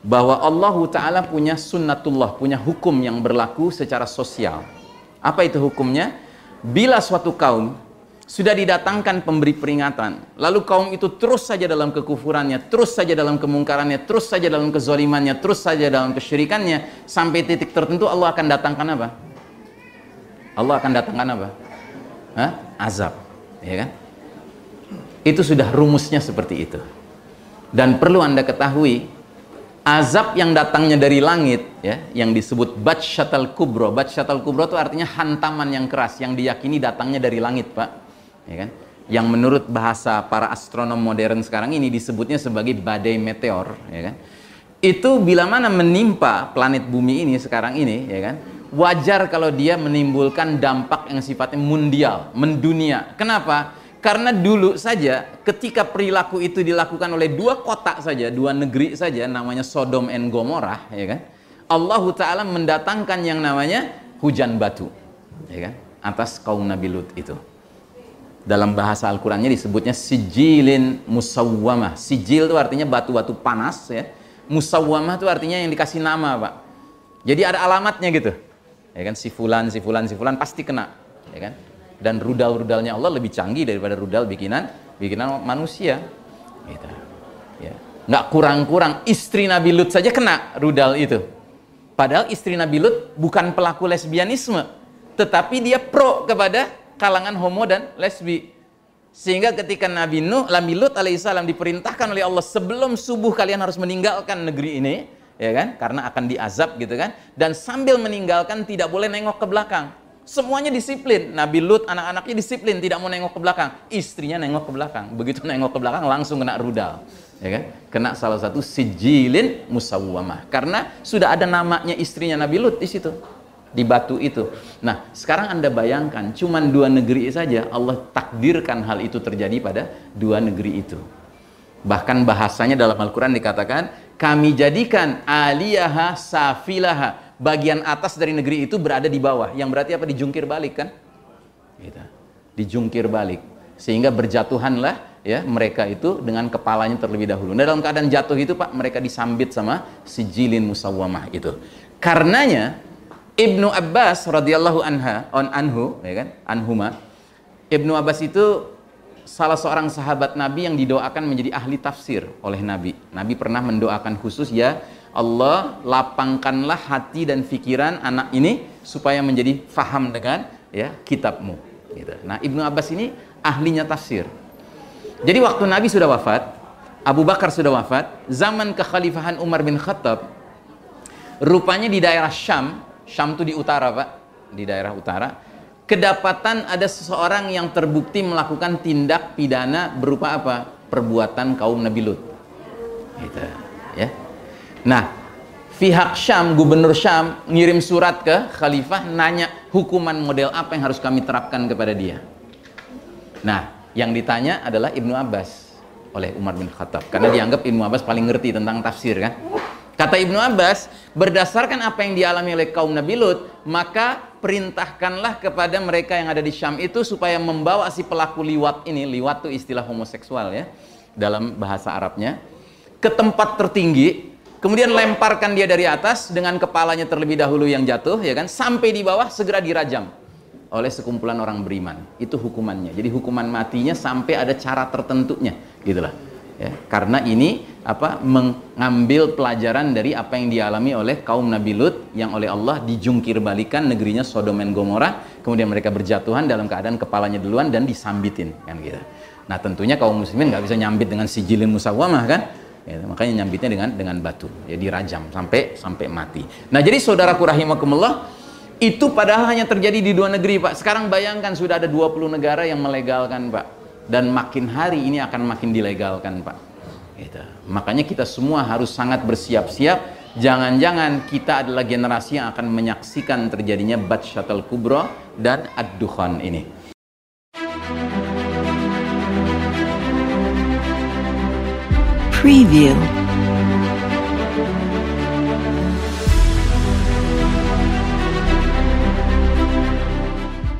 bahwa Allah Ta'ala punya sunnatullah, punya hukum yang berlaku secara sosial. Apa itu hukumnya? Bila suatu kaum sudah didatangkan pemberi peringatan, lalu kaum itu terus saja dalam kekufurannya, terus saja dalam kemungkarannya, terus saja dalam kezolimannya, terus saja dalam kesyirikannya, sampai titik tertentu Allah akan datangkan apa? Allah akan datangkan apa? Hah? Azab, ya kan? Itu sudah rumusnya seperti itu. Dan perlu Anda ketahui, azab yang datangnya dari langit ya yang disebut batsyatal kubro. Batsyatal kubro itu artinya hantaman yang keras yang diyakini datangnya dari langit pak. Ya kan? Yang menurut bahasa para astronom modern sekarang ini disebutnya sebagai badai meteor ya kan? Itu bila mana menimpa planet bumi ini sekarang ini ya kan? Wajar kalau dia menimbulkan dampak yang sifatnya mundial mendunia. Kenapa karena dulu saja ketika perilaku itu dilakukan oleh dua kota saja, dua negeri saja namanya Sodom and Gomorrah, ya kan? Allah taala mendatangkan yang namanya hujan batu, ya kan? Atas kaum Nabi Lut itu. Dalam bahasa Al-Qur'annya disebutnya sijilin musawwamah. Sijil itu artinya batu-batu panas ya. Musawwamah itu artinya yang dikasih nama, Pak. Jadi ada alamatnya gitu. Ya kan si fulan, si fulan, si fulan pasti kena, ya kan? Dan rudal-rudalnya Allah lebih canggih daripada rudal bikinan bikinan manusia gitu. ya nggak kurang-kurang istri Nabi Lut saja kena rudal itu padahal istri Nabi Lut bukan pelaku lesbianisme tetapi dia pro kepada kalangan homo dan lesbi sehingga ketika Nabi Nuh, Nabi Lut alaihissalam diperintahkan oleh Allah sebelum subuh kalian harus meninggalkan negeri ini, ya kan? Karena akan diazab gitu kan. Dan sambil meninggalkan tidak boleh nengok ke belakang. Semuanya disiplin. Nabi Lut anak-anaknya disiplin, tidak mau nengok ke belakang. Istrinya nengok ke belakang. Begitu nengok ke belakang langsung kena rudal. Ya kan? Kena salah satu sijilin musawwamah. Karena sudah ada namanya istrinya Nabi Lut di situ. Di batu itu. Nah, sekarang Anda bayangkan, cuman dua negeri saja Allah takdirkan hal itu terjadi pada dua negeri itu. Bahkan bahasanya dalam Al-Quran dikatakan, kami jadikan aliyaha safilaha bagian atas dari negeri itu berada di bawah. Yang berarti apa? Dijungkir balik kan? Gitu. Dijungkir balik. Sehingga berjatuhanlah ya mereka itu dengan kepalanya terlebih dahulu. Nah, dalam keadaan jatuh itu Pak, mereka disambit sama si jilin musawwamah itu. Karenanya Ibnu Abbas radhiyallahu anha on anhu ya kan? Anhuma. Ibnu Abbas itu salah seorang sahabat Nabi yang didoakan menjadi ahli tafsir oleh Nabi. Nabi pernah mendoakan khusus ya Allah lapangkanlah hati dan pikiran anak ini supaya menjadi faham dengan ya kitabmu. Gitu. Nah Ibnu Abbas ini ahlinya tafsir. Jadi waktu Nabi sudah wafat, Abu Bakar sudah wafat, zaman kekhalifahan Umar bin Khattab, rupanya di daerah Syam, Syam itu di utara pak, di daerah utara, kedapatan ada seseorang yang terbukti melakukan tindak pidana berupa apa? Perbuatan kaum Nabi Lut. Gitu. Ya Nah, pihak Syam, gubernur Syam ngirim surat ke khalifah nanya hukuman model apa yang harus kami terapkan kepada dia. Nah, yang ditanya adalah Ibnu Abbas oleh Umar bin Khattab karena dianggap Ibnu Abbas paling ngerti tentang tafsir kan. Kata Ibnu Abbas, berdasarkan apa yang dialami oleh kaum Nabi Lut, maka perintahkanlah kepada mereka yang ada di Syam itu supaya membawa si pelaku liwat ini, liwat itu istilah homoseksual ya, dalam bahasa Arabnya, ke tempat tertinggi kemudian lemparkan dia dari atas dengan kepalanya terlebih dahulu yang jatuh ya kan? Sampai di bawah segera dirajam oleh sekumpulan orang beriman. Itu hukumannya. Jadi hukuman matinya sampai ada cara tertentunya gitulah ya karena ini apa mengambil pelajaran dari apa yang dialami oleh kaum Nabi Lut yang oleh Allah dijungkir balikan negerinya Sodom dan Gomora. Kemudian mereka berjatuhan dalam keadaan kepalanya duluan dan disambitin kan gitu. Nah tentunya kaum muslimin nggak bisa nyambit dengan sijilin musawamah kan Ya, makanya nyambitnya dengan dengan batu, ya dirajam sampai sampai mati. Nah, jadi saudaraku rahimakumullah, itu padahal hanya terjadi di dua negeri, Pak. Sekarang bayangkan sudah ada 20 negara yang melegalkan, Pak. Dan makin hari ini akan makin dilegalkan, Pak. Gitu. Makanya kita semua harus sangat bersiap-siap. Jangan-jangan kita adalah generasi yang akan menyaksikan terjadinya Batshatul Kubro dan Ad-Dukhan ini. Preview